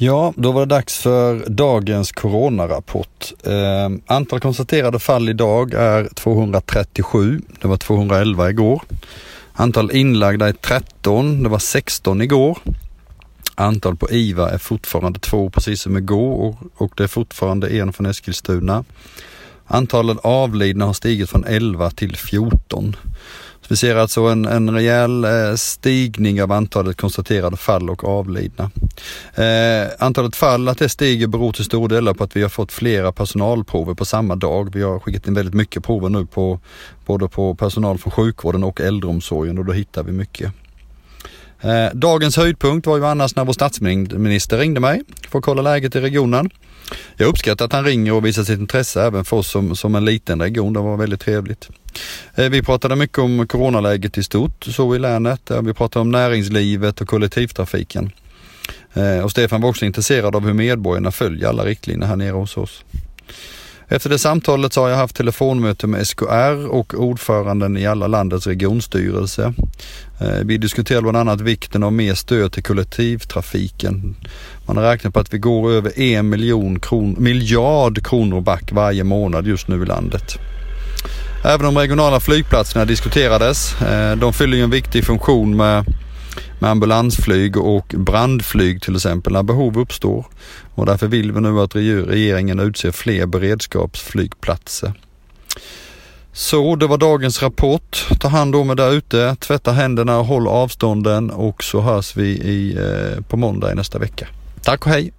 Ja, då var det dags för dagens coronarapport. Eh, antal konstaterade fall idag är 237. Det var 211 igår. Antal inlagda är 13. Det var 16 igår. Antal på IVA är fortfarande två precis som igår och, och det är fortfarande en från Eskilstuna. Antalet avlidna har stigit från 11 till 14. Vi ser alltså en, en rejäl eh, stigning av antalet konstaterade fall och avlidna. Eh, antalet fall, att det stiger beror till stor del på att vi har fått flera personalprover på samma dag. Vi har skickat in väldigt mycket prover nu på både på personal från sjukvården och äldreomsorgen och då hittar vi mycket. Eh, dagens höjdpunkt var ju annars när vår statsminister ringde mig för att kolla läget i regionen. Jag uppskattar att han ringer och visar sitt intresse även för oss som, som en liten region. Det var väldigt trevligt. Eh, vi pratade mycket om coronaläget i stort, så i länet. Vi pratade om näringslivet och kollektivtrafiken. Eh, och Stefan var också intresserad av hur medborgarna följer alla riktlinjer här nere hos oss. Efter det samtalet så har jag haft telefonmöte med SKR och ordföranden i alla landets regionstyrelse. Eh, vi diskuterar bland annat vikten av mer stöd till kollektivtrafiken. Man har räknat på att vi går över en miljon kron, miljard kronor back varje månad just nu i landet. Även de regionala flygplatserna diskuterades. Eh, de fyller ju en viktig funktion med, med ambulansflyg och brandflyg till exempel när behov uppstår. Och därför vill vi nu att regeringen utser fler beredskapsflygplatser. Så det var dagens rapport. Ta hand om er där ute, tvätta händerna och håll avstånden och så hörs vi i, eh, på måndag i nästa vecka. Tack och hej!